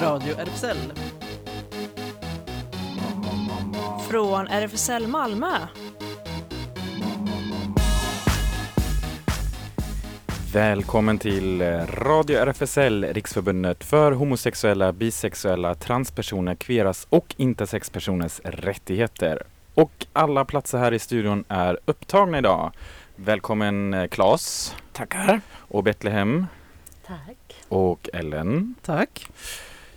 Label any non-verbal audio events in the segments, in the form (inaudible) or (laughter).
Radio RFSL. Från RFSL Malmö. Välkommen till eh, Radio RFSL, Riksförbundet för homosexuella, bisexuella, transpersoner, kveras och intersexpersoners rättigheter. Och alla platser här i studion är upptagna idag. Välkommen eh, Claes Tackar. och Betlehem Tack. och Ellen. Tack.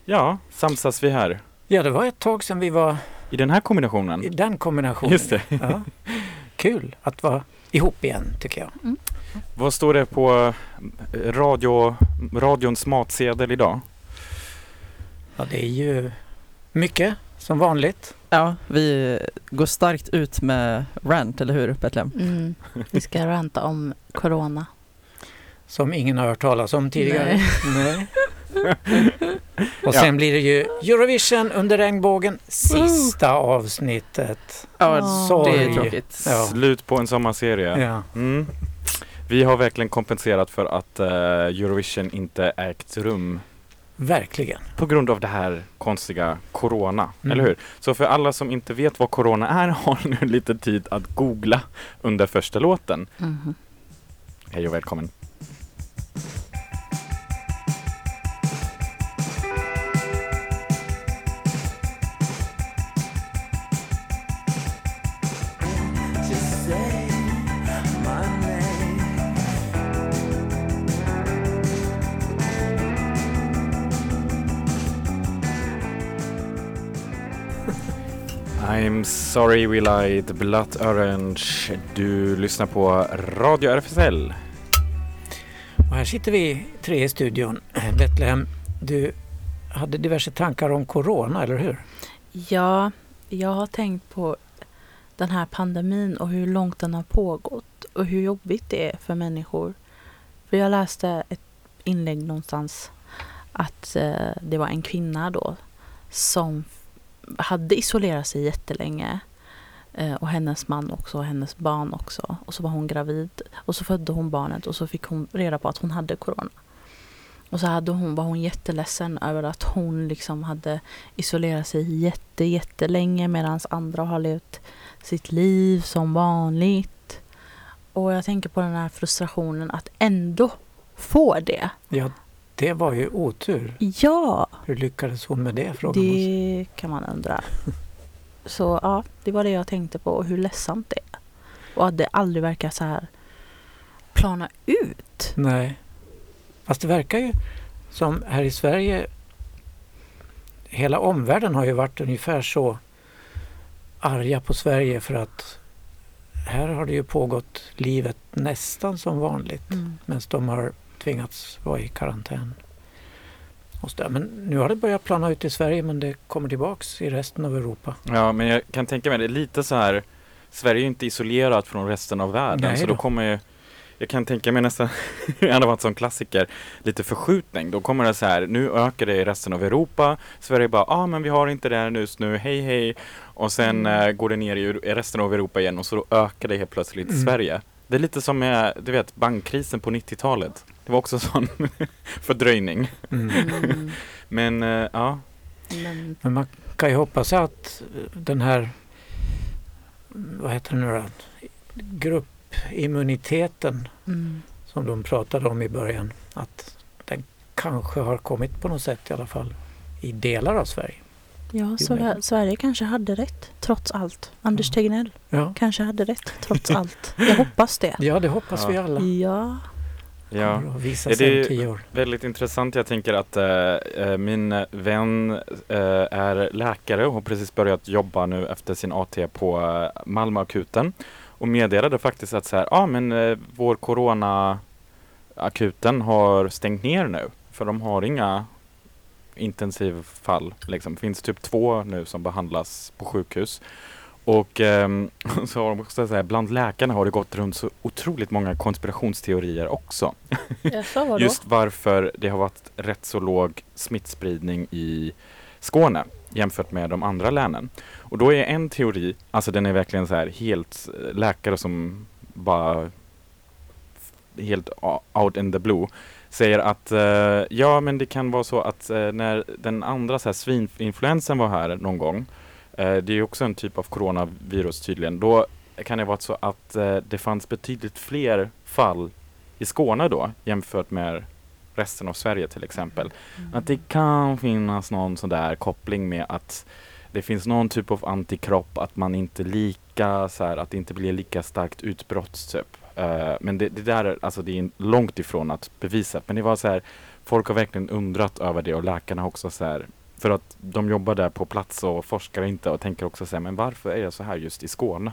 Ja, samsas vi här Ja, det var ett tag sedan vi var i den här i kombinationen. den kombinationen. Just det. Ja. Kul att vara ihop igen, tycker jag. Vad står det på eh, radio, radions matsedel idag? Ja, det är ju mycket, som vanligt. Ja, vi går starkt ut med rant, eller hur Betlehem? Mm. Vi ska ranta om corona. Som ingen har hört talas om tidigare. Nej. (laughs) Och Ja. sen blir det ju Eurovision under regnbågen, sista avsnittet. Ja, Sorg. det är tråkigt. Ja. Slut på en sommarserie. Ja. Mm. Vi har verkligen kompenserat för att eh, Eurovision inte ägt rum Verkligen. på grund av det här konstiga Corona, Mm. eller hur? Så för alla som inte vet vad Corona är (laughs) har nu lite tid att googla under första låten. Mhm. Hej och välkommen! I'm sorry we lied, Blood Orange. Du lyssnar på Radio RFSL. Och här sitter vi tre i studion. (clears throat) Betlehem, du hade diverse tankar om Corona, eller hur? Ja, jag har tänkt på den här pandemin och hur långt den har pågått och hur jobbigt det är för människor. För jag läste ett inlägg någonstans att eh, det var en kvinna då som hade isolerat sig jättelänge eh, och hennes man också och hennes barn också. Och så var hon gravid och så födde hon barnet och så fick hon reda på att hon hade corona. Och så hade hon, var hon jätteledsen över att hon liksom hade isolerat sig jätte, jättelänge medan andra har levt sitt liv som vanligt. Och jag tänker på den här frustrationen att ändå få det. Ja, det var ju otur. Ja, Hur lyckades hon med det, sig. det kan man undra. Så ja, det var det jag tänkte på och hur ledsamt det är. Och att det aldrig verkar så här plana ut. Nej. Fast det verkar ju som här i Sverige, hela omvärlden har ju varit ungefär så arga på Sverige för att här har det ju pågått livet nästan som vanligt Mm. medan de har tvingats vara i karantän. Och så där. Men nu har det börjat plana ut i Sverige men det kommer tillbaks i resten av Europa. Ja, men jag kan tänka mig det är lite så här. Sverige är inte isolerat från resten av världen, Nej så då då. kommer ju jag kan tänka mig nästan, (laughs) det hade varit som klassiker, lite förskjutning. Då kommer det så här, nu ökar det i resten av Europa. Sverige bara, ja ah, men vi har inte det här just nu, hej hej. Och sen eh, går det ner i i resten av Europa igen och så då ökar det helt plötsligt i Mm. Sverige. Det är lite som med, du vet, bankkrisen på 90-talet. Det var också sån (laughs) fördröjning. Mm. (laughs) Men eh, ja, Men Men man kan ju hoppas att den här, vad heter det nu då, gruppimmuniteten mm. som de pratade om i början, att den kanske har kommit på något sätt i alla fall i delar av Sverige. Ja, men- Sverige kanske hade rätt, trots allt. Anders Ja. Tegnell Ja, kanske hade rätt, trots allt. Jag hoppas det. ja det hoppas Ja. vi alla. Ja. Ja. Kommer att visa Är sig det- tio år. Väldigt intressant. Jag tänker att eh, min vän eh, är läkare och har precis börjat jobba nu efter sin AT på eh, Malmöakuten och meddelade faktiskt att så här, ah, men eh, vår coronaakuten har stängt ner nu för de har inga intensivfall. Liksom. Det finns typ två nu som behandlas på sjukhus. Och ehm, (laughs) så har de också så här, bland läkarna har det gått runt så otroligt många konspirationsteorier också. (laughs) Jaså? Just varför det har varit rätt så låg smittspridning i Skåne. jämfört med de andra länen. Och då är en teori, alltså den är verkligen så här helt eh, läkare som bara helt out in the blue säger att eh, ja men det kan vara så att eh, när den andra så här svininfluensan var här någon gång det är också en typ av coronavirus tydligen. Då kan det vara så att eh, det fanns betydligt fler fall i Skåne då jämfört med resten av Sverige till exempel. Att det kan finnas någon sån där koppling med att det finns någon typ av antikropp, att man inte lika så här, att det inte blir lika starkt utbrott typ. Eh, men det, det där är, alltså det är långt ifrån att bevisa. Men det var så här, folk har verkligen undrat över det och läkarna har också så här, för att de jobbar där på plats och forskar inte och tänker också så här, men varför är det så här just i Skåne?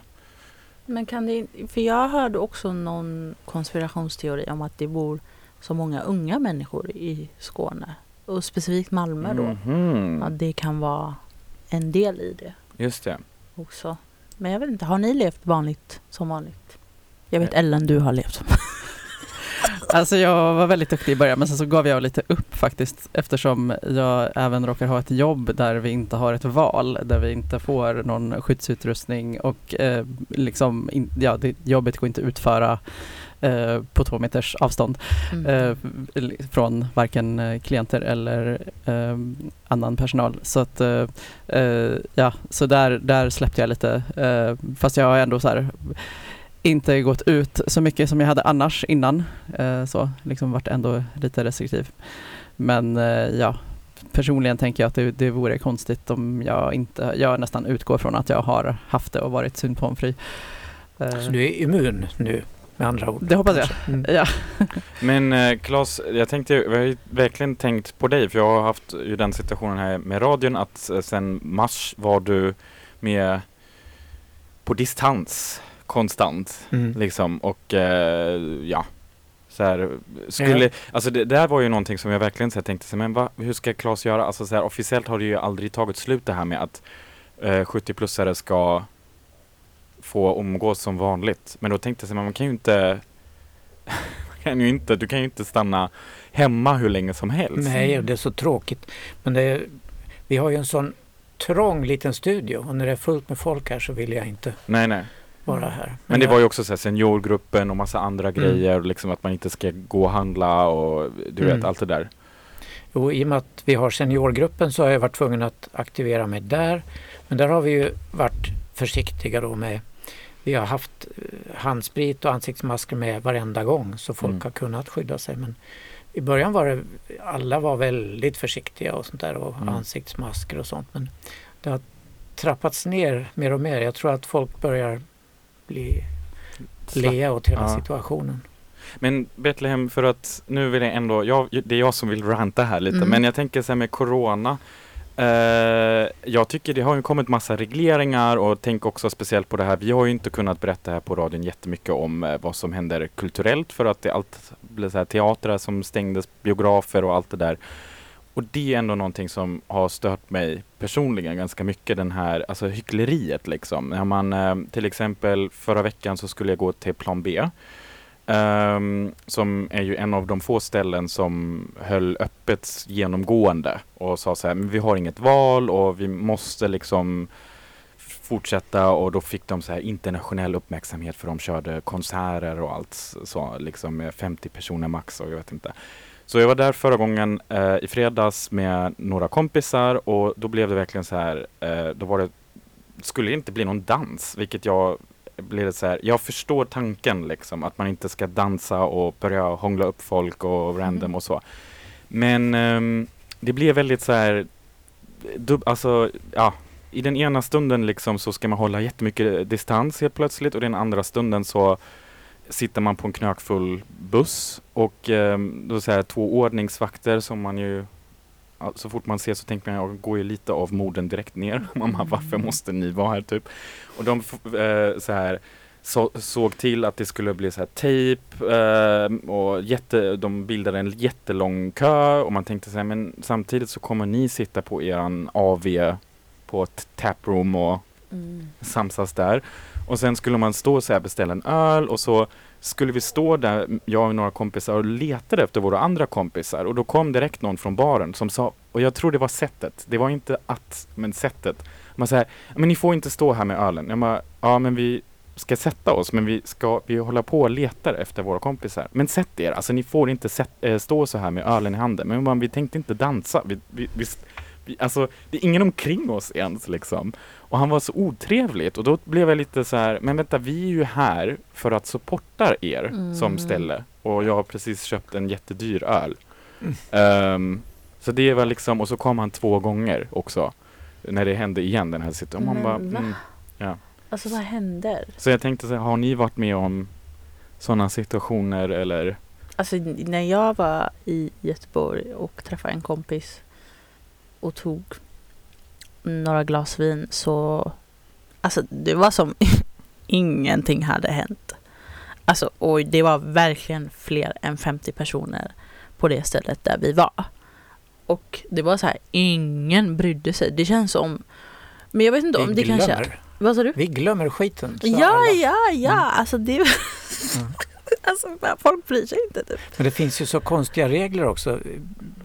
Men kan det, för jag hörde också någon konspirationsteori om att det bor så många unga människor i Skåne. Och specifikt Malmö då. Mhm. Att det kan vara en del i det Just det. också. Men jag vet inte, har ni levt vanligt som vanligt? Jag vet Nej. Ellen, du har levt som (laughs) Alltså jag var väldigt duktig i början men sen så gav jag lite upp faktiskt eftersom jag även råkar ha ett jobb där vi inte har ett val, där vi inte får någon skyddsutrustning och eh, liksom, in, ja, det, jobbet går inte att utföra eh, på två meters avstånd Mm. eh, från varken eh, klienter eller eh, annan personal. Så att eh, ja, så där, där släppte jag lite. Fast jag har ändå så här inte gått ut så mycket som jag hade annars innan. Eh, så liksom varit ändå lite restriktiv. Men eh, ja, personligen tänker jag att det, det vore konstigt om jag inte, jag nästan utgår från att jag har haft det och varit symptomfri. Eh, Så du är immun nu med andra ord? Det hoppas jag. Mm. Ja. (laughs) Men eh, Claes, jag tänkte, jag har ju verkligen tänkt på dig för jag har haft ju den situationen här med radion att eh, sen mars var du med på distans konstant Mm. liksom och eh, ja så här, skulle, Ja. alltså det där var ju någonting som jag verkligen så här, tänkte så men va, hur ska Claes göra? Alltså så här, officiellt har det ju aldrig tagit slut det här med att eh, 70-plussare ska få umgås som vanligt. Men då tänkte jag så här, men man kan ju inte (laughs) man kan ju inte, du kan ju inte stanna hemma hur länge som helst. Nej, det är så tråkigt. Men det är, vi har ju en sån trång liten studio och när det är fullt med folk här så vill jag inte nej, nej. Vara här. Men det jag- var ju också så här seniorgruppen och massa andra Mm. grejer, liksom att man inte ska gå och handla och du vet Mm. allt det där. Jo, i och med att vi har seniorgruppen så har jag varit tvungen att aktivera mig där. Men där har vi ju varit försiktiga då med vi har haft eh, handsprit och ansiktsmasker med varenda gång så folk Mm. har kunnat skydda sig. Men i början var det, alla var väldigt försiktiga och sånt där och Mm. ansiktsmasker och sånt. Men det har trappats ner mer och mer. Jag tror att folk börjar bli lea åt hela Ja. situationen. Men Betlehem, för att nu vill jag ändå, jag, det är jag som vill ranta här lite, Mm. men jag tänker så här med Corona. Eh, jag tycker det har ju kommit massa regleringar och tänk också speciellt på det här, vi har ju inte kunnat berätta här på radion jättemycket om eh, vad som händer kulturellt för att det allt blir så här teatrar som stängdes, biografer och allt det där. Och det är ändå någonting som har stört mig personligen ganska mycket, den här, alltså hyckleriet liksom. När man, eh, till exempel förra veckan så skulle jag gå till plan B. Ehm, som är ju en av de få ställen som höll öppet genomgående och sa så här, men vi har inget val och vi måste liksom fortsätta och då fick de så här internationell uppmärksamhet för de körde konserter och allt så liksom med 50 personer max och jag vet inte. Så jag var där förra gången eh, i fredags med några kompisar och då blev det verkligen så här, eh, då var det, skulle det inte bli någon dans, vilket jag blev så här, jag förstår tanken liksom att man inte ska dansa och börja hångla upp folk och random Mm. och så. Men ehm, det blev väldigt så här, dub, alltså ja, i den ena stunden liksom så ska man hålla jättemycket distans helt plötsligt och den andra stunden så sitter man på en knökfull buss och ehm, då så här, två ordningsvakter som man ju så fort man ser så tänker man jag går ju lite av moden direkt ner. (laughs) Bara, varför måste ni vara här typ? Och de eh, så här så, såg till att det skulle bli så här tejp eh, och jätte, de bildade en jättelång kö och man tänkte så här, men samtidigt så kommer ni sitta på eran AV på ett taproom och Mm. samsas där. Och sen skulle man stå och så här beställa en öl och så skulle vi stå där, jag och några kompisar och letade efter våra andra kompisar och då kom direkt någon från baren som sa och jag tror det var sättet. Det var inte att, men sättet. Man säger, men ni får inte stå här med ölen. Jag bara, ja men vi ska sätta oss, men vi ska, vi håller på och letar efter våra kompisar. Men sätt er, alltså ni får inte sätt, äh, stå så här med ölen i handen. Men man, vi tänkte inte dansa. Vi, vi, vi, vi, alltså, det är ingen omkring oss ens liksom. Och han var så otrevligt och då blev jag lite så här, men vänta vi är ju här för att supporta er Mm. som ställe och jag har precis köpt en jättedyr öl. Ehm, så det var liksom, och så kom han två gånger också när det hände igen den här situationen. Man bara, mm. Alltså vad händer? Så jag tänkte så här, har ni varit med om sådana situationer eller? Alltså när jag var i Göteborg och träffade en kompis och tog några glas vin så alltså det var som (laughs) ingenting hade hänt. Alltså och det var verkligen fler än 50 personer på det stället där vi var. Och det var så här, ingen brydde sig. Det känns som men jag vet inte om Vi det kanske... glömmer, Vad sa du? vi glömmer skiten. Ja, alla. ja, ja, Mm. alltså det... Mm. (laughs) alltså folk bryr sig inte typ. Men det finns ju så konstiga regler också.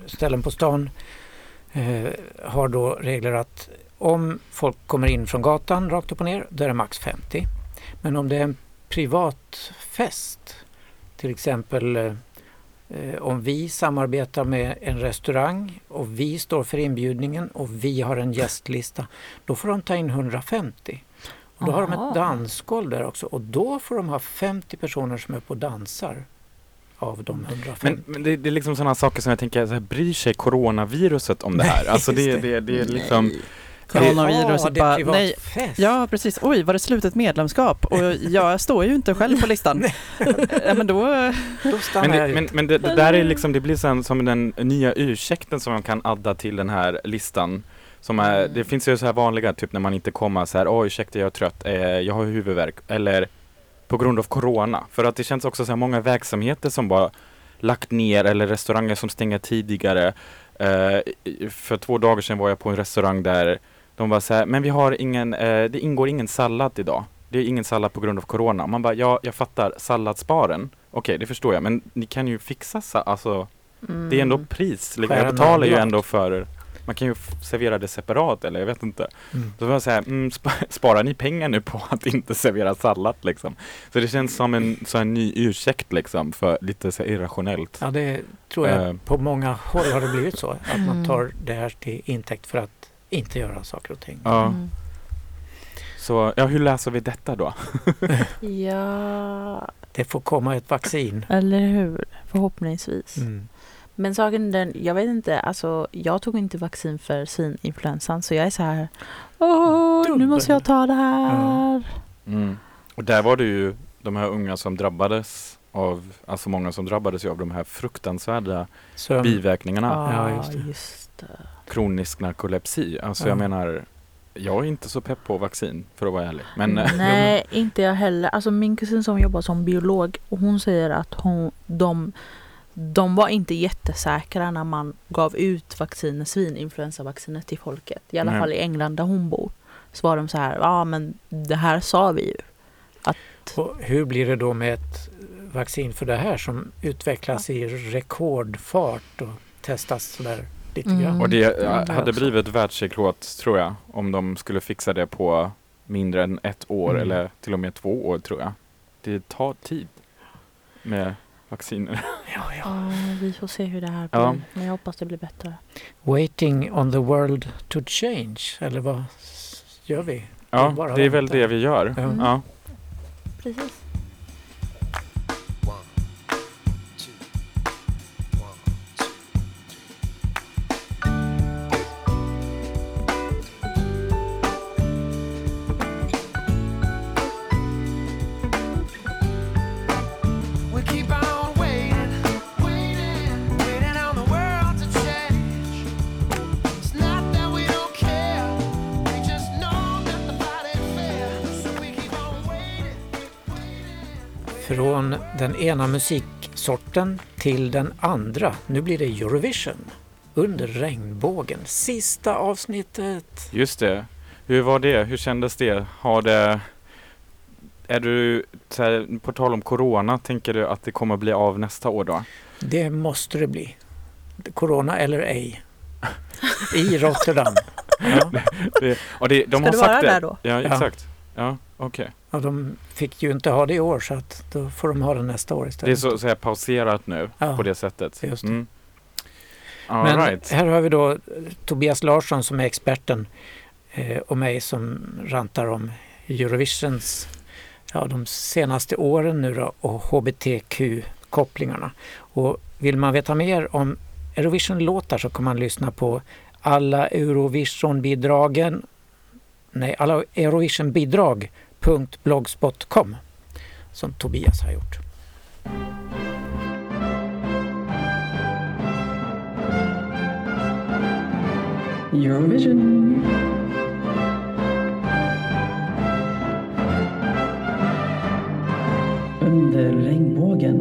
Ställen på stan eh, har då regler att om folk kommer in från gatan rakt upp och ner, då är det max 50. Men om det är en privat fest, till exempel eh, om vi samarbetar med en restaurang och vi står för inbjudningen och vi har en gästlista, då får de ta in 150. Och då har de Aha. ett dansgolv där också och då får de ha 50 personer som är på och dansar av de 150. Men, men det, det är liksom sådana saker som jag tänker, så här, bryr sig coronaviruset om det här? Nej, Alltså det, det, det är liksom, Coronaviruset det är bara, nej, fest. Ja, precis. Oj, var det slutet medlemskap? Och jag står ju inte själv på listan. (laughs) ja, men då... Då stannar men, jag det, ut. men, men det, det där är liksom, det blir sen som den nya ursäkten som man kan adda till den här listan. Som är, Mm. det finns ju så här vanliga, typ när man inte kommer så här, oj ursäkta jag är trött, eh, jag har huvudvärk, eller på grund av corona. För att det känns också så här många verksamheter som bara lagt ner eller restauranger som stänger tidigare. I- för två dagar sedan var jag på en restaurang där de var så här, men vi har ingen, eh, det ingår ingen sallad idag. Det är ingen sallad på grund av corona. Man bara, ja jag fattar, salladsbaren, okej det förstår jag, men ni kan ju fixa, alltså Mm. det är ändå pris. Liksom. Jag betalar ju ändå för, man kan ju servera det separat eller jag vet inte. Mm. Då var jag så här, mm, sp (laughs) sparar ni pengar nu på att inte servera sallad liksom? Så det känns som en, så en ny ursäkt liksom för lite så irrationellt. Ja, det tror jag Eh. på många håll har det blivit så. Att man Mm. tar det här till intäkt för att inte göra saker och ting. Ja, Mm. så ja, hur läser vi detta då? (laughs) Ja, Det får komma ett vaccin. eller hur? Förhoppningsvis. Mm. Men saken är den, jag vet inte, alltså jag tog inte vaccin för svininfluensan så jag är så här. Åh, nu måste jag ta det här. Mm. Och där var det ju de här unga som drabbades av, alltså många som drabbades ju av de här fruktansvärda Sömn. biverkningarna. Ja, Ja, just det. just det. Kronisk narkolepsi. Alltså Ja. jag menar, jag är inte så pepp på vaccin för att vara ärlig. Men eh, (laughs) Nej, inte jag heller. Alltså min kusin som jobbar som biolog och hon säger att hon, de, de var inte jättesäkra när man gav ut vaccinet, svininfluensavaccinet till folket. I alla Nej. fall i England där hon bor. Så var de så här, ja men det här sa vi ju. Och hur blir det då med ett vaccin för det här som utvecklas i rekordfart och testas sådär lite Mm. grann? Och det eh, hade blivit världsrekord tror jag om de skulle fixa det på mindre än ett år Mm. eller till och med två år tror jag. Det tar tid med vacciner. Ja, ja. (laughs) Ja, vi får se hur det här blir. Ja. Men jag hoppas det blir bättre. Waiting on the world to change, eller vad gör vi? Ja, det är väl det vi gör. Ja. Mm. Ja. Precis. Den ena musiksorten till den andra. Nu blir det Eurovision. Under regnbågen. Sista avsnittet. Just det. Hur var det? Hur kändes det? Har det... Är du, här, på tal om Corona, tänker du att det kommer bli av nästa år då? Det måste det bli. Corona eller ej. I Rotterdam. (laughs) Ja, Det, och det, de Ska har du sagt vara det. där då? Ja, Ja. exakt. Ja, okej. och de fick ju inte ha det i år så att då får de ha det nästa år Det är istället. så att säga pauserat nu Ja, på det sättet. just det. Mm. Men right. här har vi då eh, Tobias Larsson som är experten eh, och mig som rantar om Eurovisions, ja de senaste åren nu då och HBTQ-kopplingarna. Och vill man veta mer om Eurovision-låtar så kan man lyssna på alla Eurovision-bidragen, nej alla Eurovision-bidrag.blogspot.com som Tobias har gjort. Eurovision. Under regnbågen.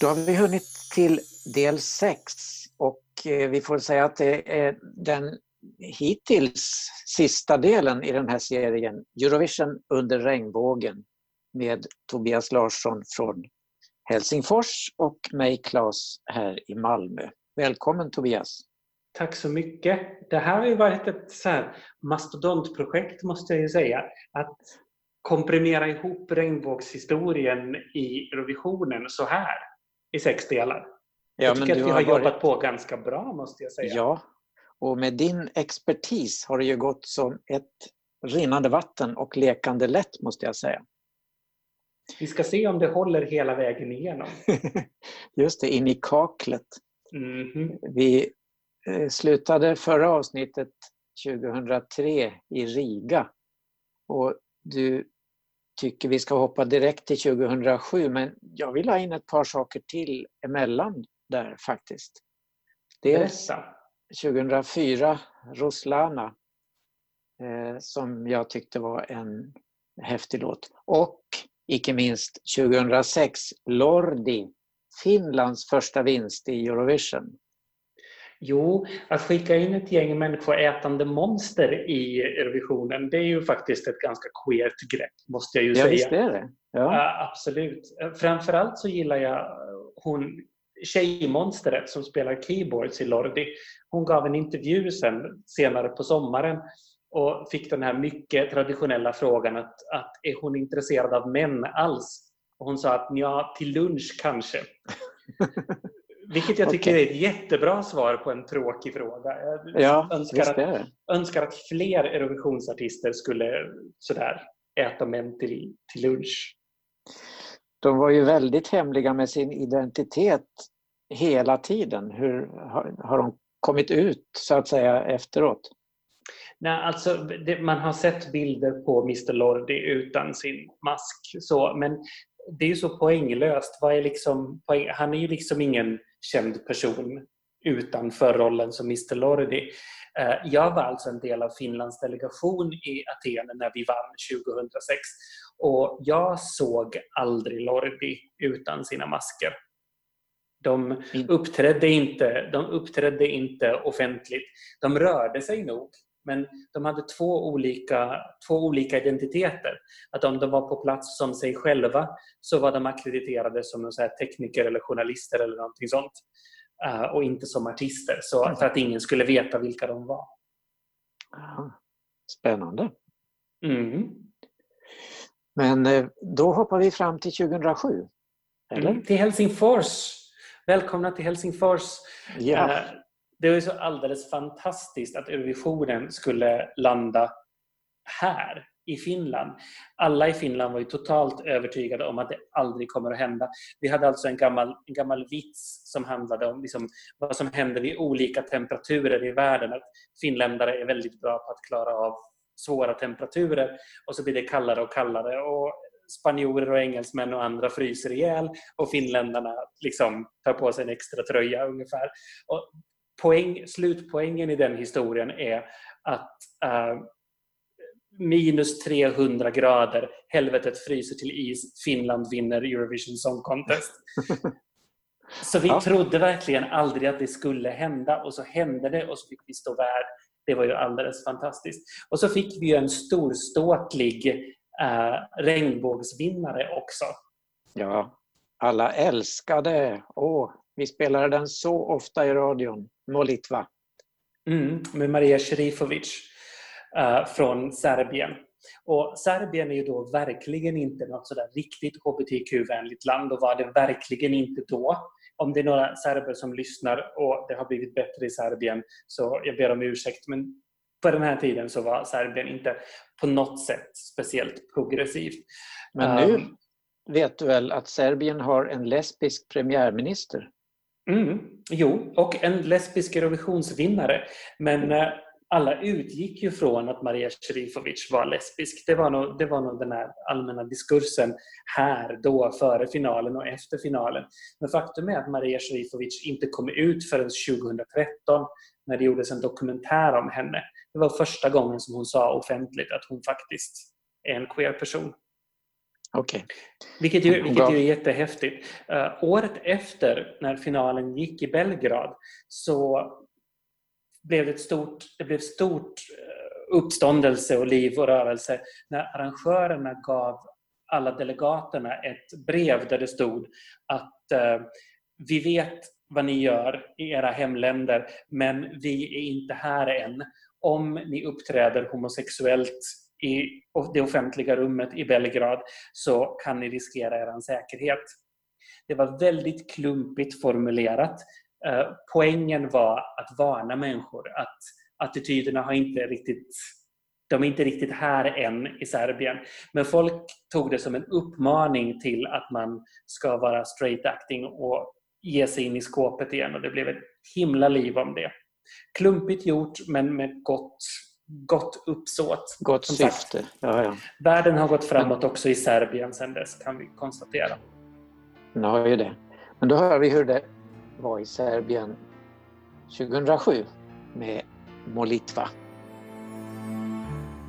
Då har vi hunnit till del 6 och eh, vi får säga att det är den hittills sista delen i den här serien Eurovision under regnbågen med Tobias Larsson från Helsingfors och mig Claes här i Malmö. Välkommen Tobias! Tack så mycket. Det här har ju varit ett så här mastodontprojekt måste jag ju säga. Att komprimera ihop regnbågshistorien i Eurovisionen så här i sex delar jag tycker att vi har, jobbat på ganska bra måste jag säga. Ja, och med din expertis har det ju gått som ett rinnande vatten och lekande lätt måste jag säga. Vi ska se om det håller hela vägen igenom. (laughs) Just det, in i kaklet. Mhm. Vi eh, slutade förra avsnittet 2003 i Riga. Och du tycker vi ska hoppa direkt till 2007 men jag vill ha in ett par saker till emellan där faktiskt. Dels Berätta. 2004, Roslana, eh, som jag tyckte var en häftig låt. Och icke minst 2006, Lordi, Finlands första vinst i Eurovision. Jo, att skicka in ett gäng människoätande monster i Eurovisionen, det är ju faktiskt ett ganska queert grepp, måste jag ju Ja, säga. visst är det. Ja. Ja, absolut. Framförallt så gillar jag hon tjejmonstret som spelar keyboards i Lordi. Hon gav en intervju sen, senare på sommaren och fick den här mycket traditionella frågan att, att är hon intresserad av män alls? Och hon sa att ja, till lunch kanske. (laughs) Vilket jag tycker Okej. är ett jättebra svar på en tråkig fråga. Jag Ja, önskar, att, önskar att fler Eurovisionsartister skulle sådär äta män till, till lunch. De var ju väldigt hemliga med sin identitet hela tiden. Hur har, har de kommit ut så att säga efteråt? Nej, alltså, det, man har sett bilder på Mr Lordi utan sin mask. Så, men det är ju så poänglöst. Vad är liksom, poäng, han är ju liksom ingen känd person utanför rollen som Mr Lordi. Eh, Jag var alltså en del av Finlands delegation i Aten när vi vann 2006. Och jag såg aldrig Lordi utan sina masker. De In- uppträdde inte, de uppträdde inte offentligt. De rörde sig nog, men de hade två olika, två olika identiteter. Att om de var på plats som sig själva så var de akkrediterade som så tekniker eller journalister eller någonting sånt. Eh, och inte som artister, så för att ingen skulle veta vilka de var. Ja, Spännande. Mm. Men eh, då hoppar vi fram till 2007. Eller? Mm. Till Helsingfors! Välkomna till Helsingfors! Ja. Eh, Det var ju så alldeles fantastiskt att Eurovisionen skulle landa här i Finland. Alla i Finland var ju totalt övertygade om att det aldrig kommer att hända. Vi hade alltså en gammal, en gammal vits som handlade om liksom vad som händer vid olika temperaturer i världen. Att finländare är väldigt bra på att klara av svåra temperaturer och så blir det kallare och kallare. Och spanjorer och engelsmän och andra fryser ihjäl och finländarna liksom tar på sig en extra tröja ungefär. Och poäng, slutpoängen i den historien är att uh, minus 300 grader, helvetet fryser till is, Finland vinner Eurovision Song Contest. (laughs) Så vi Ja. trodde verkligen aldrig att det skulle hända och så hände det och så fick vi stå värd. Det var ju alldeles fantastiskt. Och så fick vi en storståtlig eh, regnbågsvinnare också. Ja, alla älskade. Åh, vi spelade den så ofta i radion. Molitva. Mm, med Maria Šerifović eh, från Serbien. Och Serbien är ju då verkligen inte något sådär riktigt hbtq-vänligt land och var det verkligen inte då. Om det är några serber som lyssnar och det har blivit bättre i Serbien så jag ber om ursäkt. Men på den här tiden så var Serbien inte på något sätt speciellt progressivt. Men nu Um, vet du väl att Serbien har en lesbisk premiärminister? Mm, jo, och en lesbisk Eurovisionsvinnare. Men eh, alla utgick ju från att Maria Šerifović var lesbisk. Det var, nog, det var nog den här allmänna diskursen här, då, före finalen och efter finalen. Men faktum är att Maria Šerifović inte kom ut förrän 2013 när det gjordes en dokumentär om henne. Det var första gången som hon sa offentligt att hon faktiskt är en queer person. Okej. Vilket ju, vilket ju är jättehäftigt. Uh, året efter, när finalen gick i Belgrad, så blev det ett stort, det blev stort eh, uppståndelse och liv och rörelse när arrangörerna gav alla delegaterna ett brev där det stod att eh, vi vet vad ni gör i era hemländer, men vi är inte här än. Om ni uppträder homosexuellt i det offentliga rummet i Belgrad så kan ni riskera er säkerhet. Det var väldigt klumpigt formulerat. Eh, Poängen var att varna människor att attityderna har inte riktigt de är inte riktigt här än i Serbien. Men folk tog det som en uppmaning till att man ska vara straight acting och ge sig in i skåpet igen. Och det blev ett himla liv om det. Klumpigt gjort, men med gott, gott uppsåt. Gott Som sagt. syfte. Ja, ja. Världen har gått framåt också i Serbien sedan dess, kan vi konstatera. Den har ju det. Men då hör vi hur det var i Serbien 2007 med Molitva.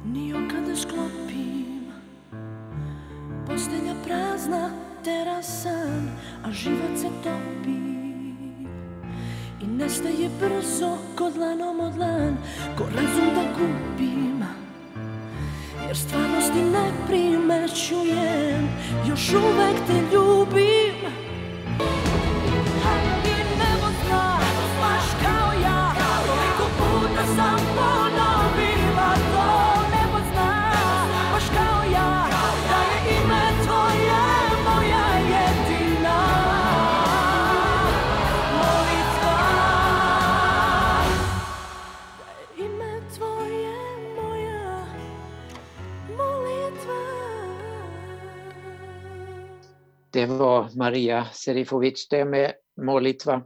Ni sklopim Postelja prazna, terasan A život se topi. I nestaje brzo ko dlanom od dlan Ko razum da gubim. Jer stvarnosti ne primećujem Još uvek te ljubim. Det var Maria Serifovic det med Molitva.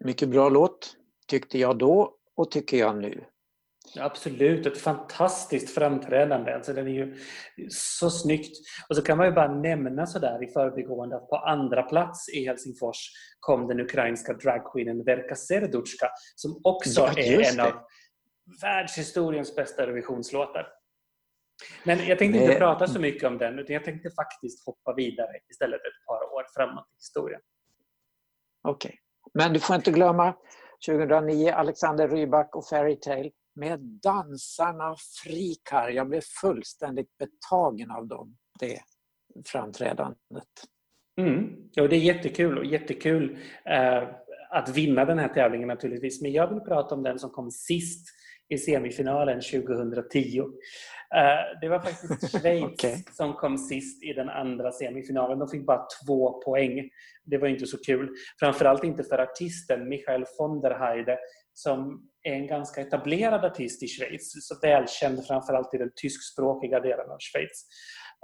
Mycket bra låt, tyckte jag då och tycker jag nu. Absolut, ett fantastiskt framträdande. Alltså den är ju så snyggt. Och så kan man ju bara nämna sådär i förbigående att på andra plats i Helsingfors kom den ukrainska dragqueenen Verka Serduchka som också Ja, är en det. av världshistoriens bästa Eurovisionslåtar. Men jag tänkte inte prata så mycket om den utan jag tänkte faktiskt hoppa vidare istället ett par år framåt i historien. Okej. Men du får inte glömma 2009 Alexander Rybak och Fairytale med dansarna Frikar. Jag blev fullständigt betagen av dem, det framträdandet. Mm. Ja, det är jättekul och jättekul eh, att vinna den här tävlingen naturligtvis. Men jag vill prata om den som kom sist i semifinalen 2010. Eh, det var faktiskt (laughs) Schweiz Okej. som kom sist i den andra semifinalen. De fick bara två poäng. Det var inte så kul. Framförallt inte för artisten Michael von der Heide som är en ganska etablerad artist i Schweiz. Så välkänd framförallt i den tyskspråkiga delen av Schweiz.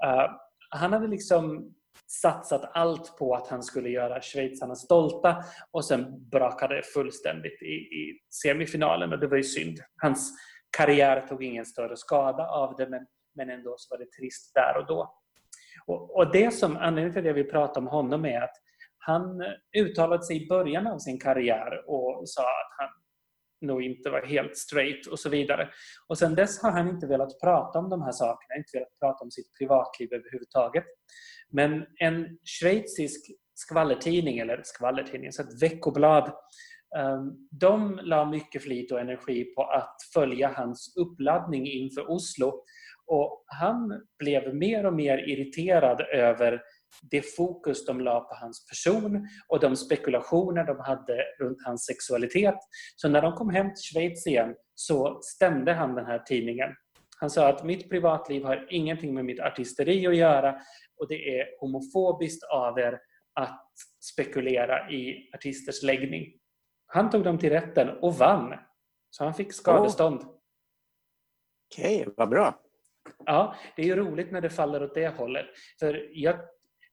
Eh, han hade liksom satsat allt på att han skulle göra schweizarna stolta och sen brakade det fullständigt i, i semifinalen och det var ju synd. Hans karriär tog ingen större skada av det men, men ändå så var det trist där och då. Och, och det som anledningen till att jag vill prata om honom är att han uttalade sig i början av sin karriär och sa att han nog inte var helt straight och så vidare. Och sen dess har han inte velat prata om de här sakerna, inte velat prata om sitt privatliv överhuvudtaget. Men en schweizisk skvallertidning, eller skvallertidning, så ett veckoblad, ehm, de la mycket flit och energi på att följa hans uppladdning inför Oslo. Och han blev mer och mer irriterad över det fokus de la på hans person och de spekulationer de hade runt hans sexualitet. Så när de kom hem till Schweiz igen så stämde han den här tidningen. Han sa att mitt privatliv har ingenting med mitt artisteri att göra och det är homofobiskt av er att spekulera i artisters läggning. Han tog dem till rätten och vann. Så han fick skadestånd. Okej, vad bra. Ja, det är ju roligt när det faller åt det hållet. För jag,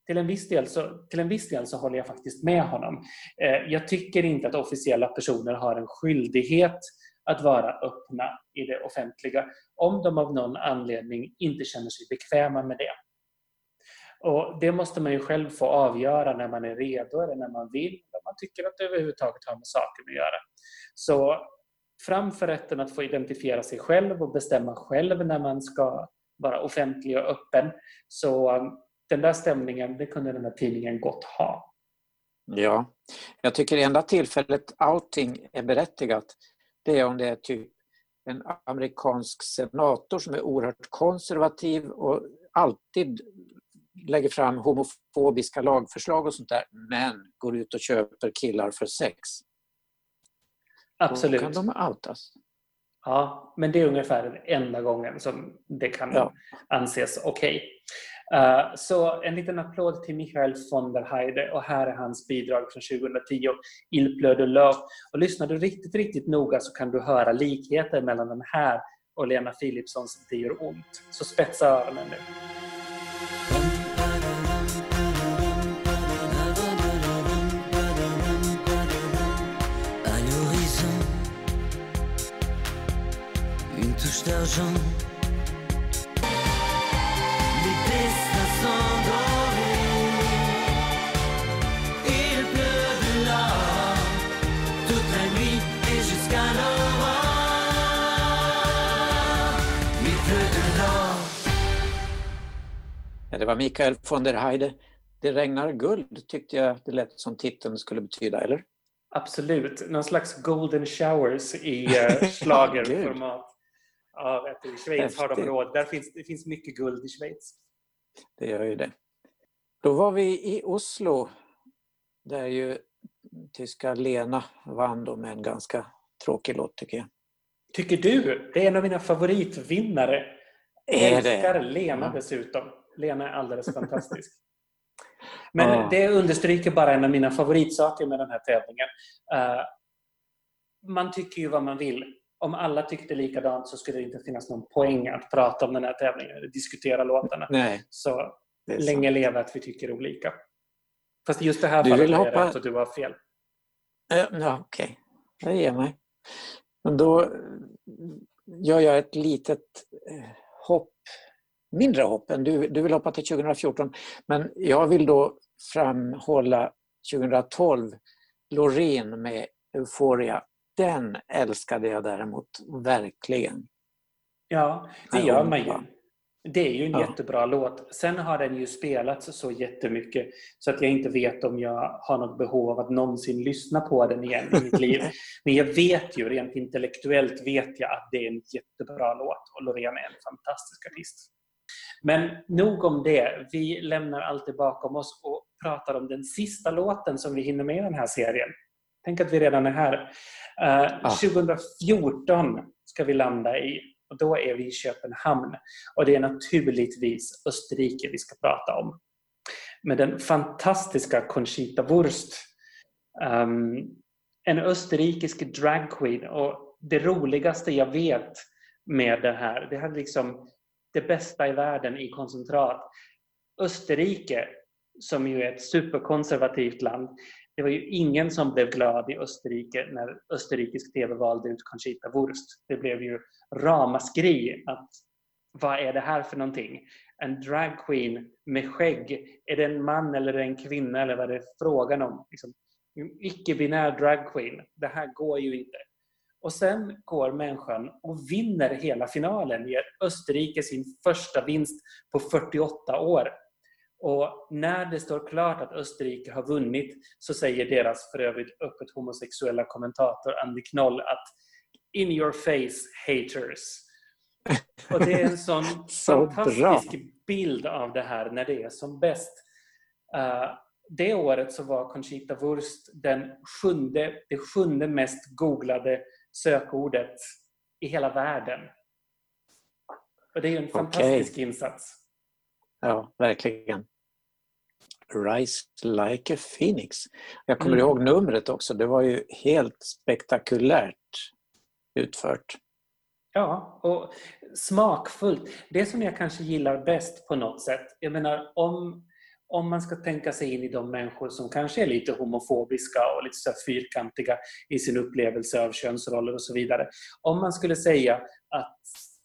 till, en viss del så, till en viss del så håller jag faktiskt med honom. Eh, jag tycker inte att officiella personer har en skyldighet att vara öppna i det offentliga om de av någon anledning inte känner sig bekväma med det. Och Det måste man ju själv få avgöra när man är redo eller när man vill, om man tycker att det överhuvudtaget har med saken att göra. Så framför rätten att få identifiera sig själv och bestämma själv när man ska vara offentlig och öppen. Så den där stämningen, det kunde den här tidningen gott ha. Ja, jag tycker det enda tillfället outing är berättigat det är om det är typ en amerikansk senator som är oerhört konservativ och alltid lägger fram homofobiska lagförslag och sånt där men går ut och köper killar för sex. Absolut. Då kan de outas. Ja, men det är ungefär den enda gången som det kan Ja. anses okej. Eh, så en liten applåd till Michael von der Heide och här är hans bidrag från 2010, Il Pleu de love. Och lyssnar du riktigt, riktigt noga så kan du höra likheter mellan den här och Lena Philipssons Det gör ont. Så spetsa öronen nu. À l'horizon, une touche d'argent. Ja, det var Mikael von der Heide. Det regnar guld tyckte jag det lät som titeln skulle betyda, eller? Absolut. Någon slags golden showers i (laughs) uh, schlagerformat. Ja, vet du, I Schweiz har de Häftigt. råd. Där finns, det finns mycket guld i Schweiz. Det gör ju det. Då var vi i Oslo där ju tyska Lena vann då med en ganska tråkig låt tycker jag. Tycker du? Det är en av mina favoritvinnare. Är det? älskar Lena Ja. dessutom. Lena är alldeles (laughs) fantastisk. Men Ja. det understryker bara en av mina favoritsaker med den här tävlingen. Eh, man tycker ju vad man vill. Om alla tyckte likadant så skulle det inte finnas någon poäng att prata om den här tävlingen eller diskutera låtarna. Nej, Så det är länge sant. leve att vi tycker olika. Fast just det här Du fallet vill hoppa- rätt och du har fel. Ja, Ja, okej. Jag ger mig. Men då eh, gör jag ett litet eh, hopp, mindre hopp än du. Du vill hoppa till 2014. Men jag vill då framhålla 2012, Loreen med Euphoria. Den älskade jag däremot verkligen. Ja, det gör man ju. Det är ju en Ja. jättebra låt. Sen har den ju spelats så jättemycket så att jag inte vet om jag har något behov av att någonsin lyssna på den igen i mitt liv. (laughs) Men jag vet ju, rent intellektuellt vet jag att det är en jättebra låt och Loreen är en fantastisk artist. Men nog om det. Vi lämnar allt det bakom oss och pratar om den sista låten som vi hinner med i den här serien. Tänk att vi redan är här. Eh, Ah. 2014 ska vi landa i och då är vi i Köpenhamn. Och det är naturligtvis Österrike vi ska prata om. Med den fantastiska Conchita Wurst. Um, en österrikisk dragqueen. Och det roligaste jag vet med det här, det här är liksom det bästa i världen i koncentrat. Österrike, som ju är ett superkonservativt land, det var ju ingen som blev glad i Österrike när österrikisk TV valde ut Conchita Wurst. Det blev ju ramaskri att vad är det här för någonting? En dragqueen med skägg, är det en man eller en kvinna eller vad är det frågan om? Liksom, Icke-binär dragqueen, det här går ju inte. Och sen går människan och vinner hela finalen, ger Österrike sin första vinst på 48 år. Och när det står klart att Österrike har vunnit så säger deras för övrigt öppet homosexuella kommentator Andy Knoll att In your face haters. Och det är en sån (laughs) Så fantastisk bra. bild av det här när det är som bäst. Eh, det året så var Conchita Wurst den sjunde, det sjunde mest googlade sökordet i hela världen. Och det är en fantastisk insats. Ja, verkligen. Rise like a phoenix. Jag kommer Mm. ihåg numret också. Det var ju helt spektakulärt utfört. Ja, och smakfullt. Det som jag kanske gillar bäst på något sätt, jag menar om, om man ska tänka sig in i de människor som kanske är lite homofobiska och lite så här fyrkantiga i sin upplevelse av könsroller och så vidare. Om man skulle säga att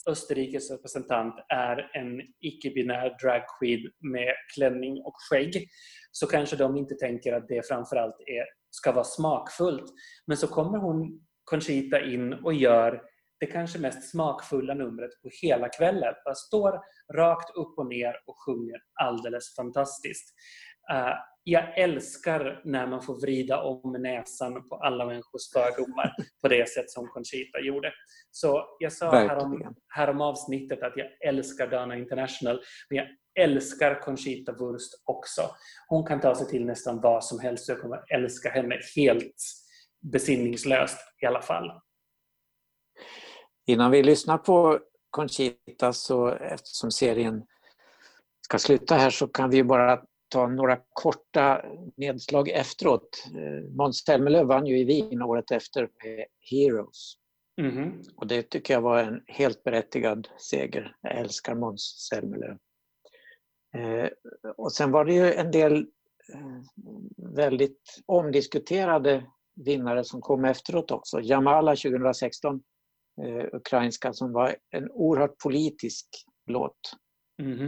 Österrikes representant är en icke-binär dragqueen med klänning och skägg så kanske de inte tänker att det framförallt är, ska vara smakfullt. Men så kommer hon, Conchita, in och gör det kanske mest smakfulla numret på hela kvällen. Bara står rakt upp och ner och sjunger alldeles fantastiskt. Eh, jag älskar när man får vrida om näsan på alla människors fördomar på det sätt som Conchita gjorde. Så jag sa härom, härom avsnittet att jag älskar Dana International, men jag älskar Conchita Wurst också. Hon kan ta sig till nästan vad som helst. Jag kommer älska henne helt besinningslöst i alla fall. Innan vi lyssnar på Conchita så eftersom serien ska sluta här så kan vi ju bara ta några korta nedslag efteråt. Eh, Måns Zelmerlöw vann ju i Wien året efter med Heroes. Mhm. Och det tycker jag var en helt berättigad seger. Jag älskar Måns Zelmerlöw. Eh, och sen var det ju en del eh, väldigt omdiskuterade vinnare som kom efteråt också. Jamala 2016, eh, ukrainska, som var en oerhört politisk låt Mhm.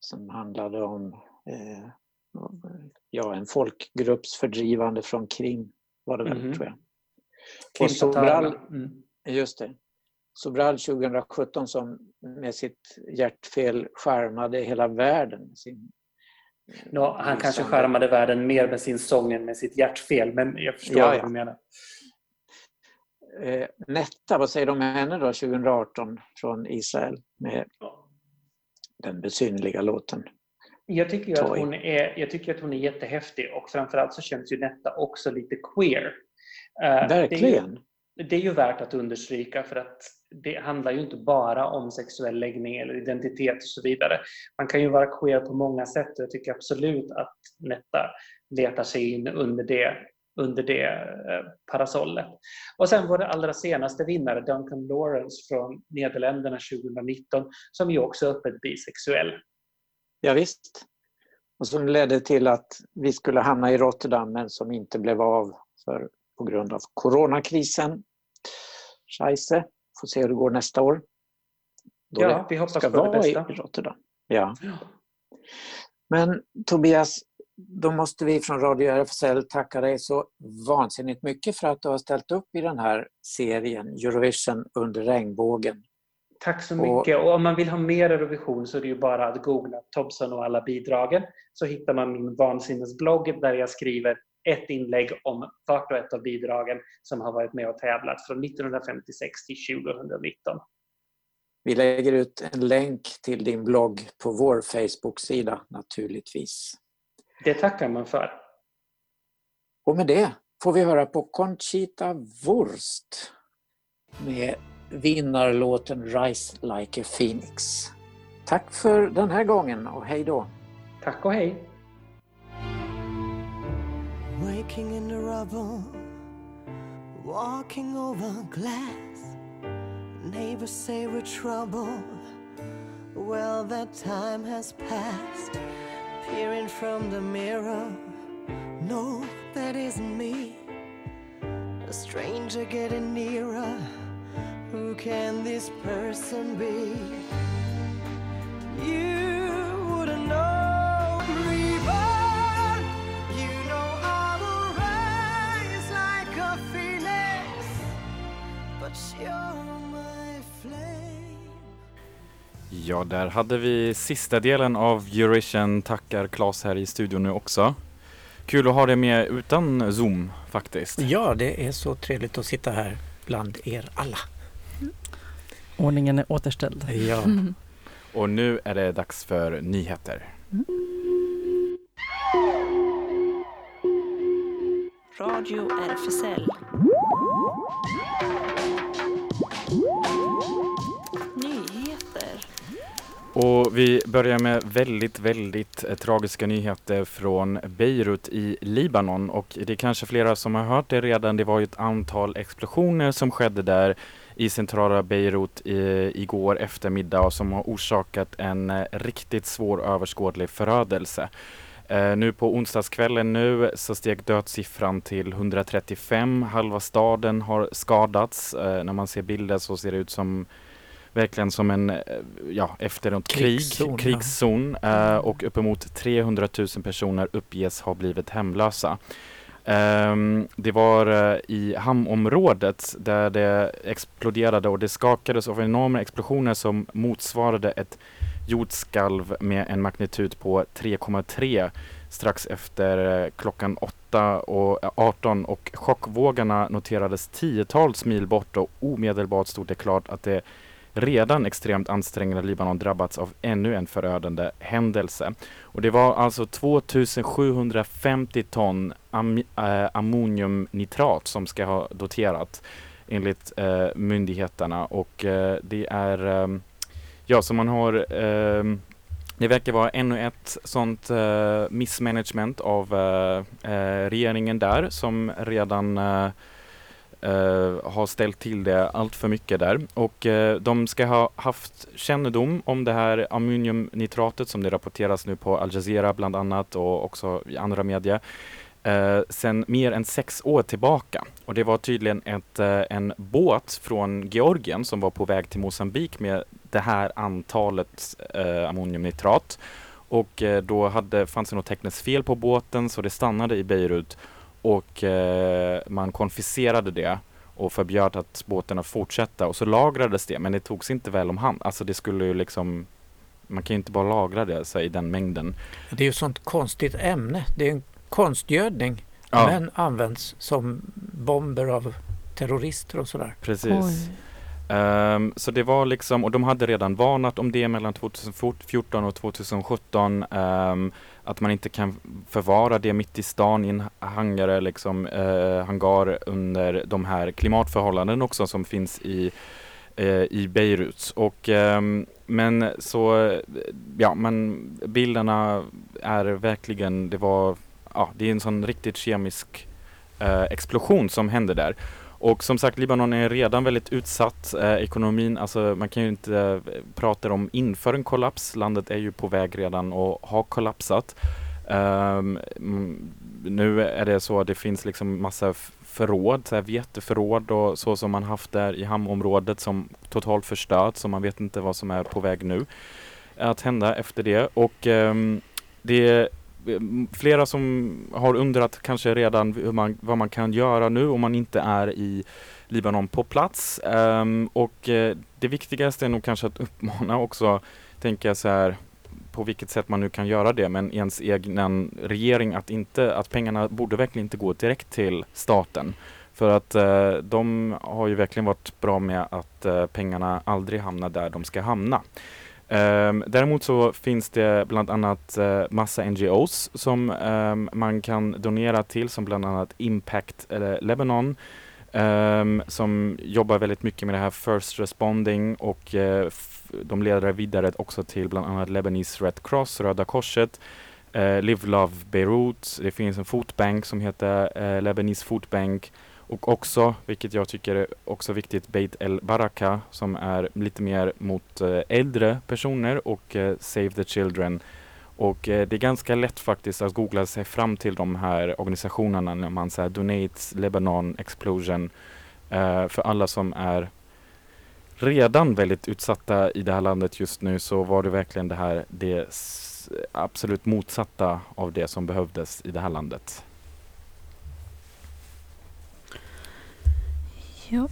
som handlade om eh, ja, en folkgrupps fördrivande från Krim. Var det väl, Mhm. tror jag. Och Sobral. Mm. Just det. Sobral 2017 som med sitt hjärtfel skärmade hela världen. Sin, Nå, han kanske skärmade världen mer med sin sång än med sitt hjärtfel, men jag förstår Ja, vad du menar. Eh, Netta, vad säger de om henne då 2018 från Israel med den besynnerliga låten? Jag tycker, ju att hon är, jag tycker att hon är jättehäftig och framförallt så känns ju Netta också lite queer. Eh, Verkligen. Det är, ju, det är ju värt att understryka för att det handlar ju inte bara om sexuell läggning eller identitet och så vidare. Man kan ju vara queer på många sätt och jag tycker absolut att Netta letar sig in under det, under det eh, parasollet. Och sen var det allra senaste vinnare, Duncan Lawrence från Nederländerna 2019, som ju också är öppet bisexuell. Ja, visst. Och som ledde till att vi skulle hamna i Rotterdam men som inte blev av för, på grund av coronakrisen. Scheisse. Får se hur det går nästa år. Då Ja, vi hoppas på det i bästa. Rotterdam. Ja. Men Tobias, då måste vi från Radio RFSL tacka dig så vansinnigt mycket för att du har ställt upp i den här serien Eurovision under regnbågen. Tack så Och- mycket. Och om man vill ha mer Eurovision så är det ju bara att googla Tobson och alla bidragen. Så hittar man min vansinnesblogg där jag skriver ett inlägg om vart och ett av bidragen som har varit med och tävlat från 1956 till 2019. Vi lägger ut en länk till din blogg på vår Facebook-sida naturligtvis. Det tackar man för. Och med det får vi höra på Conchita Wurst med vinnarlåten Rise Like a Phoenix. Tack för den här gången och hej då! Tack och hej! Waking in the rubble, walking over glass. Neighbors say we're trouble. Well, that time has passed. Peering from the mirror, no, that isn't me. A stranger getting nearer. Who can this person be? You wouldn't know. Reborn, you know I will rise like a phoenix, but you're Ja, där hade vi sista delen av Eurovision. Tackar Claes här i studion nu också. Kul att ha det med utan Zoom faktiskt. Ja, det är så trevligt att sitta här bland er alla. Ordningen är återställd. Ja. (laughs) Och nu är det dags för nyheter. Mm. Radio RFSL. Och vi börjar med väldigt, väldigt eh, tragiska nyheter från Beirut i Libanon. Och det är kanske flera som har hört det redan. Det var ju ett antal explosioner som skedde där i centrala Beirut i, igår eftermiddag och som har orsakat en eh, riktigt svår överskådlig förödelse. Eh, nu på onsdagskvällen nu så steg dödssiffran till 135. Halva staden har skadats. Eh, när man ser bilder så ser det ut som verkligen som en, eh, ja, efter ett krig, Krigszon, ja. krigszon eh, och uppemot 300 000 personer uppges ha blivit hemlösa. Ehm, det var eh, i hamnområdet där det exploderade och det skakades av enorma explosioner som motsvarade ett jordskalv med en magnitud på 3,3 strax efter klockan 8 och eh, 18 och chockvågorna noterades tiotals mil bort och omedelbart stod det klart att det redan extremt ansträngda Libanon drabbats av ännu en förödande händelse. Och det var alltså 2750 ton am äh, ammoniumnitrat som ska ha doterat enligt äh, myndigheterna och äh, det är ja, så man har det verkar vara ännu ett sånt äh, missmanagement av äh, äh, regeringen där som redan Eh, har ställt till det allt för mycket där. Och eh, de ska ha haft kännedom om det här ammoniumnitratet som det rapporteras nu på Al Jazeera bland annat och också i andra medier Uh, sedan mer än sex år tillbaka. Och det var tydligen ett, eh, en båt från Georgien som var på väg till Mosambik med det här antalet ammoniumnitrat. Och då hade, fanns det något tekniskt fel på båten så det stannade i Beirut och eh, man konfiskerade det och förbjöd att båten att fortsätta och så lagrades det men det togs inte väl om hand. Alltså det skulle ju liksom man kan ju inte bara lagra det så i den mängden. Det är ju ett sånt konstigt ämne. Det är en konstgödning Ja. men används som bomber av terrorister och sådär. Precis. Ehm, så det var liksom, och de hade redan varnat om det mellan 2014 och 2017 ehm, att man inte kan förvara det mitt i stan i en hangare, liksom, eh, hangar under de här klimatförhållanden också som finns i, eh, i Beirut. Och, eh, men så, ja men bilderna är verkligen, det var, ja det är en sån riktigt kemisk eh, explosion som hände där. Och som sagt, Libanon är redan väldigt utsatt. Eh, ekonomin, alltså man kan ju inte eh, prata om inför en kollaps. Landet är ju på väg redan och har kollapsat. Ehm, mm, nu är det så att det finns liksom massa förråd, så här veteförråd och så som man haft där i hamnområdet som totalt förstört, så man vet inte vad som är på väg nu att hända efter det. Och ehm, det flera som har undrat kanske redan hur man, vad man kan göra nu om man inte är i Libanon på plats. Um, och eh, det viktigaste är nog kanske att uppmana också, tänka så här, på vilket sätt man nu kan göra det, men ens egen regering att inte, att pengarna borde verkligen inte gå direkt till staten. För att eh, de har ju verkligen varit bra med att eh, pengarna aldrig hamnar där de ska hamna. Um, däremot så finns det bland annat uh, massa NGOs som um, man kan donera till som bland annat Impact eller Lebanon um, som jobbar väldigt mycket med det här First Responding och uh, de leder vidare också till bland annat Lebanese Red Cross, Röda Korset, uh, Live Love Beirut, det finns en fotbank som heter Lebanese Food Bank och också, vilket jag tycker är också viktigt, Beit El Baraka som är lite mer mot eh, äldre personer och eh, Save the Children. Och eh, det är ganska lätt faktiskt att googla sig fram till de här organisationerna när man säger Donates Lebanon Explosion för alla som är redan väldigt utsatta i det här landet just nu så var det verkligen det här det absolut motsatta av det som behövdes i det här landet. Ja.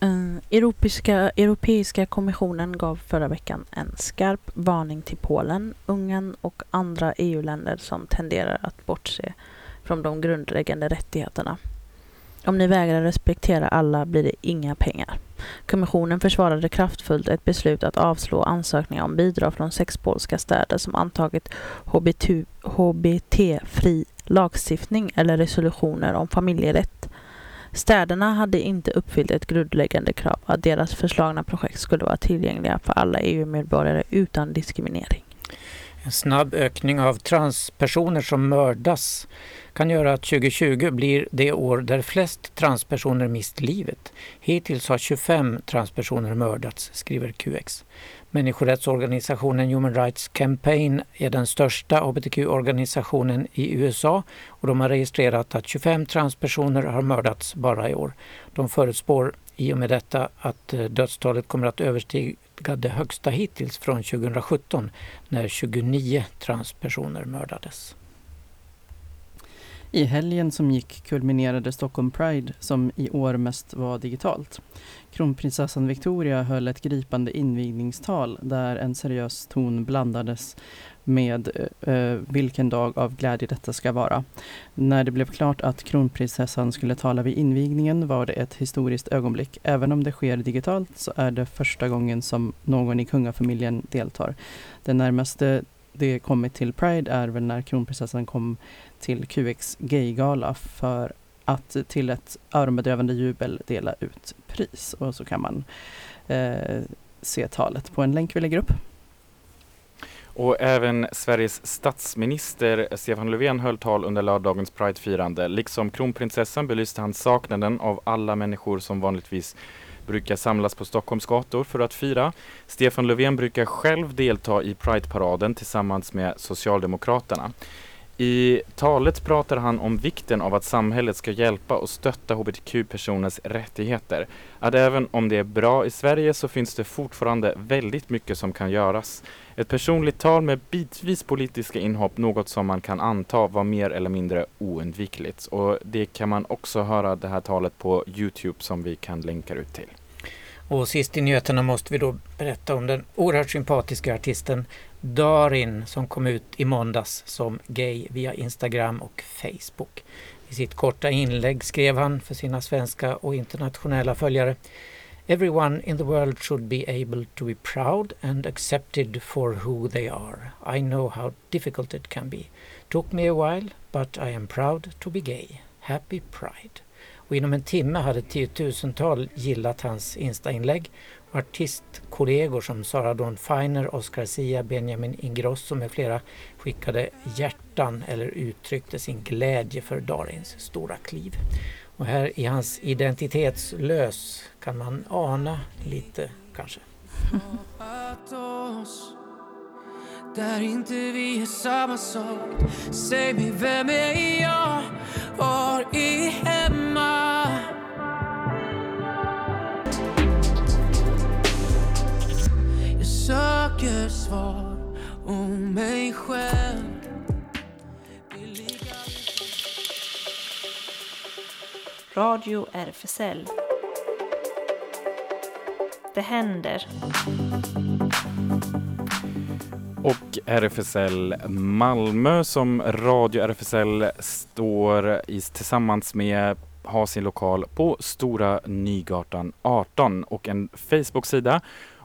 Eh, Europeiska, Europeiska kommissionen gav förra veckan en skarp varning till Polen, Ungern och andra EU-länder som tenderar att bortse från de grundläggande rättigheterna. Om ni vägrar respektera alla blir det inga pengar. Kommissionen försvarade kraftfullt ett beslut att avslå ansökningar om bidrag från sex polska städer som antagit HBT HBT-fri lagstiftning eller resolutioner om familjerätt. Städerna hade inte uppfyllt ett grundläggande krav att deras förslagna projekt skulle vara tillgängliga för alla EU-medborgare utan diskriminering. En snabb ökning av transpersoner som mördas kan göra att 2020 blir det år där flest transpersoner mist livet. Hittills har 25 transpersoner mördats, skriver QX. Människorättsorganisationen Human Rights Campaign är den största hbtq-organisationen i USA och de har registrerat att 25 transpersoner har mördats bara i år. De förutspår i och med detta att eh, dödstalet kommer att överstiga det högsta hittills från 2017 när 29 transpersoner mördades. I helgen som gick kulminerade Stockholm Pride som i år mest var digitalt. Kronprinsessan Victoria höll ett gripande invigningstal där en seriös ton blandades med eh, eh, vilken dag av glädje detta ska vara. När det blev klart att kronprinsessan skulle tala vid invigningen var det ett historiskt ögonblick. Även om det sker digitalt så är det första gången som någon i kungafamiljen deltar. Det närmaste det kommit till Pride är väl när kronprinsessan kom till QX Gaygala för att till ett öronbedövande jubel dela ut pris. Och så kan man eh, se talet på en länk vi lägger upp. Och även Sveriges statsminister Stefan Löfven höll tal under lördagens Pridefirande. Liksom kronprinsessan belyste han saknaden av alla människor som vanligtvis brukar samlas på Stockholms gator för att fira. Stefan Löfven brukar själv delta i Prideparaden tillsammans med Socialdemokraterna. I talet pratar han om vikten av att samhället ska hjälpa och stötta hbtq-personers rättigheter. Att även om det är bra i Sverige så finns det fortfarande väldigt mycket som kan göras. Ett personligt tal med bitvis politiska inhopp, något som man kan anta var mer eller mindre oundvikligt. Och det kan man också höra det här talet på Youtube som vi kan länka ut till. Och sist i nyheterna måste vi då berätta om den oerhört sympatiska artisten Darin som kom ut i måndags som gay via Instagram och Facebook. I sitt korta inlägg skrev han för sina svenska och internationella följare Everyone in the world should be able to be proud and accepted for who they are. I know how difficult it can be. Took me a while, but I am proud to be gay. Happy Pride. Och inom en timme hade tiotusental gillat hans Insta-inlägg. Artistkollegor som Sara Dawn Finer, Oscar Sia, Benjamin Ingrosso med flera skickade hjärtan eller uttryckte sin glädje för Darins stora kliv. Och här i hans identitetslös kan man ana lite kanske. Där inte vi är samma sak Säg mig, vem är jag? Var är hemma? Söker svar om mig själv Radio RFSL. Det händer. Och RFSL Malmö som Radio RFSL står i, tillsammans med har sin lokal på Stora Nygatan 18 och en Facebook-sida.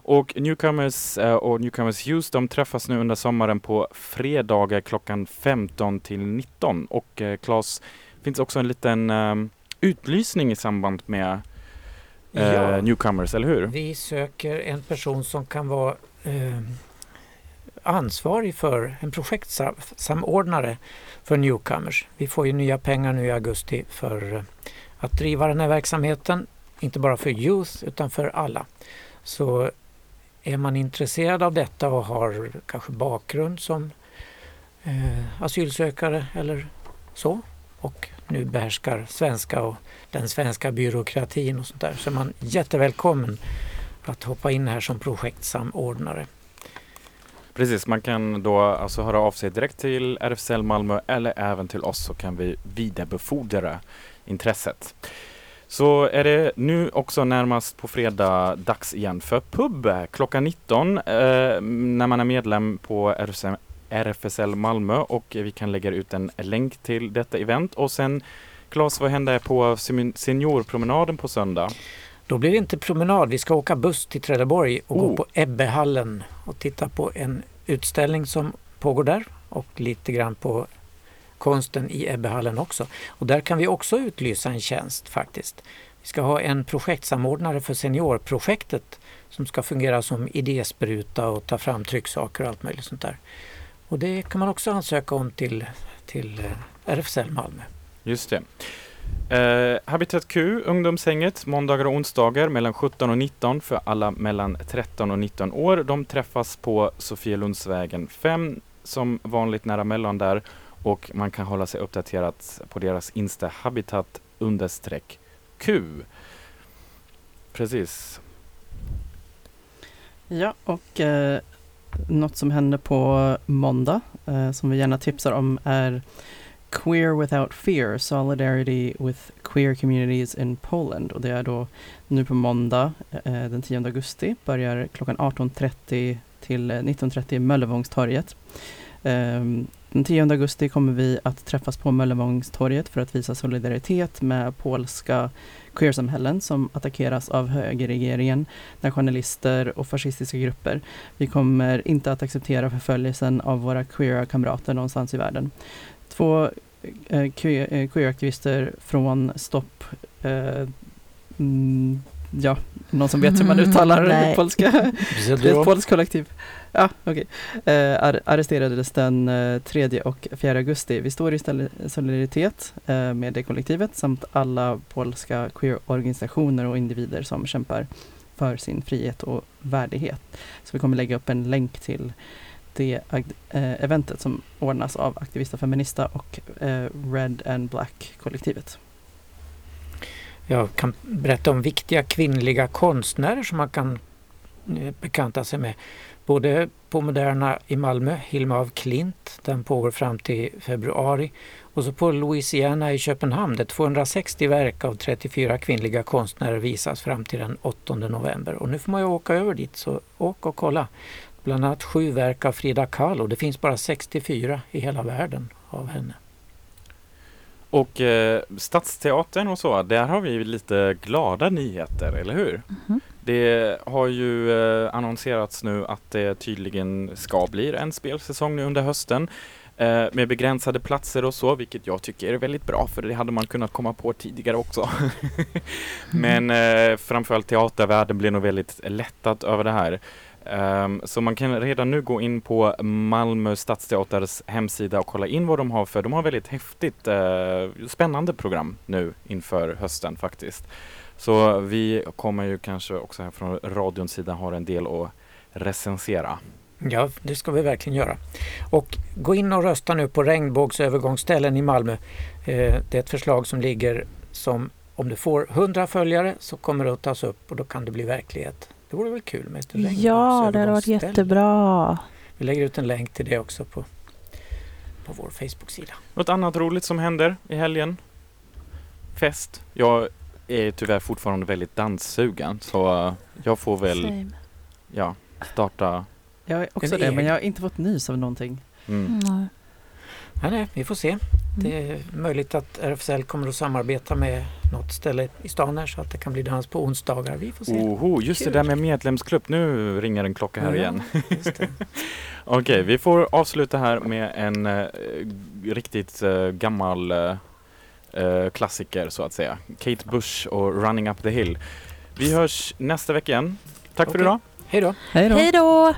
Och Newcomers eh, och Newcomers Hughes de träffas nu under sommaren på fredagar klockan 15 till 19. Och eh, Claes, finns också en liten eh, utlysning i samband med Ja. Newcomers, eller hur? Vi söker en person som kan vara eh, ansvarig för en projektsamordnare för Newcomers. Vi får ju nya pengar nu i augusti för att driva den här verksamheten. Inte bara för Youth utan för alla. Så är man intresserad av detta och har kanske bakgrund som eh, asylsökare eller så och nu behärskar svenska och den svenska byråkratin och sånt där så är man jättevälkommen att hoppa in här som projektsamordnare. Precis, man kan då alltså höra av sig direkt till RFSL Malmö eller även till oss så kan vi vidarebefordra intresset. Så är det nu också närmast på fredag dags igen för pub klockan 19 eh, när man är medlem på RFSL, RFSL Malmö och vi kan lägga ut en länk till detta event och sen Claes, vad händer på seniorpromenaden på söndag? Då blir det inte promenad. Vi ska åka buss till Trelleborg och Oh. gå på Ebbehallen och titta på en utställning som pågår där och lite grann på konsten i Ebbehallen också. Och där kan vi också utlysa en tjänst faktiskt. Vi ska ha en projektsamordnare för seniorprojektet som ska fungera som idéspruta och ta fram trycksaker och allt möjligt sånt där. Och det kan man också ansöka om till, till eh, RFSL Malmö. Just det. Eh, Habitat Q, ungdomshänget, måndagar och onsdagar mellan 17 och 19 för alla mellan 13 och 19 år. De träffas på Sofielundsvägen 5 som vanligt nära mellan där och man kan hålla sig uppdaterad på deras Insta Habitat understreck Q. Precis. Ja, och eh, något som händer på måndag eh, som vi gärna tipsar om är Queer Without Fear, Solidarity with Queer Communities in Poland. Och det är då nu på måndag eh, den 10 augusti, börjar klockan 18.30 till eh, 19.30 Möllevångstorget. Ehm, den 10 augusti kommer vi att träffas på Möllevångstorget för att visa solidaritet med polska queersamhällen som attackeras av högerregeringen, nationalister och fascistiska grupper. Vi kommer inte att acceptera förföljelsen av våra queera kamrater någonstans i världen. Två eh, eh queeraktivister från Stopp eh, mm, Ja, någon som vet hur man Mm, uttalar nej. polska? (laughs) Det är ett polskt kollektiv. Ja, okej. Eh, ar- arresterades den eh, 3 och 4 augusti. Vi står i solidaritet eh, med det kollektivet samt alla polska queer-organisationer och individer som kämpar för sin frihet och värdighet. Så vi kommer lägga upp en länk till det eh, eventet som ordnas av Aktivista Feminista och eh, Red and Black-kollektivet. Jag kan berätta om viktiga kvinnliga konstnärer som man kan eh, bekanta sig med. Både på Moderna i Malmö, Hilma af Klint, den pågår fram till februari. Och så på Louisiana i Köpenhamn där 260 verk av 34 kvinnliga konstnärer visas fram till den 8 november. Och nu får man ju åka över dit, så åk och kolla. Bland annat sju verk av Frida Kahlo. Det finns bara 64 i hela världen av henne. Och eh, Stadsteatern och så, där har vi lite glada nyheter, eller hur? Mhm. Det har ju eh, annonserats nu att det tydligen ska bli en spelsäsong nu under hösten eh, med begränsade platser och så, vilket jag tycker är väldigt bra för det hade man kunnat komma på tidigare också. (laughs) Men eh, framförallt teatervärlden blir nog väldigt lättat över det här. Um, så man kan redan nu gå in på Malmö stadsteaters hemsida och kolla in vad de har för, de har väldigt häftigt, uh, spännande program nu inför hösten faktiskt. Så vi kommer ju kanske också här från radions sida ha en del att recensera. Ja, det ska vi verkligen göra. Och gå in och rösta nu på regnbågsövergångsställen i Malmö. Eh, det är ett förslag som ligger som om du får 100 följare så kommer det att tas upp och då kan det bli verklighet. Det vore väl kul med ett Ja, det hade varit regnbågsövergångsställe. jättebra. Vi lägger ut en länk till det också på, på vår Facebook-sida. Något annat roligt som händer i helgen? Fest. Jag är tyvärr fortfarande väldigt danssugen så jag får väl Same. ja, starta. Jag är också En det, men jag har inte fått nys av någonting. Mm. Nej. Nej, nej, vi får se. Det är möjligt att RFSL kommer att samarbeta med något ställe i stan här så att det kan bli dans på onsdagar. Vi får se. Oho, just Kul. det där med medlemsklubb. Nu ringer en klocka här igen. Ja, det. (laughs) Okej, vi får avsluta här med en eh, riktigt eh, gammal eh, eh, klassiker så att säga. Kate Bush och Running Up the Hill. Vi hörs nästa vecka igen. Tack för Okej. idag. Hej då! Hej då! Hej då!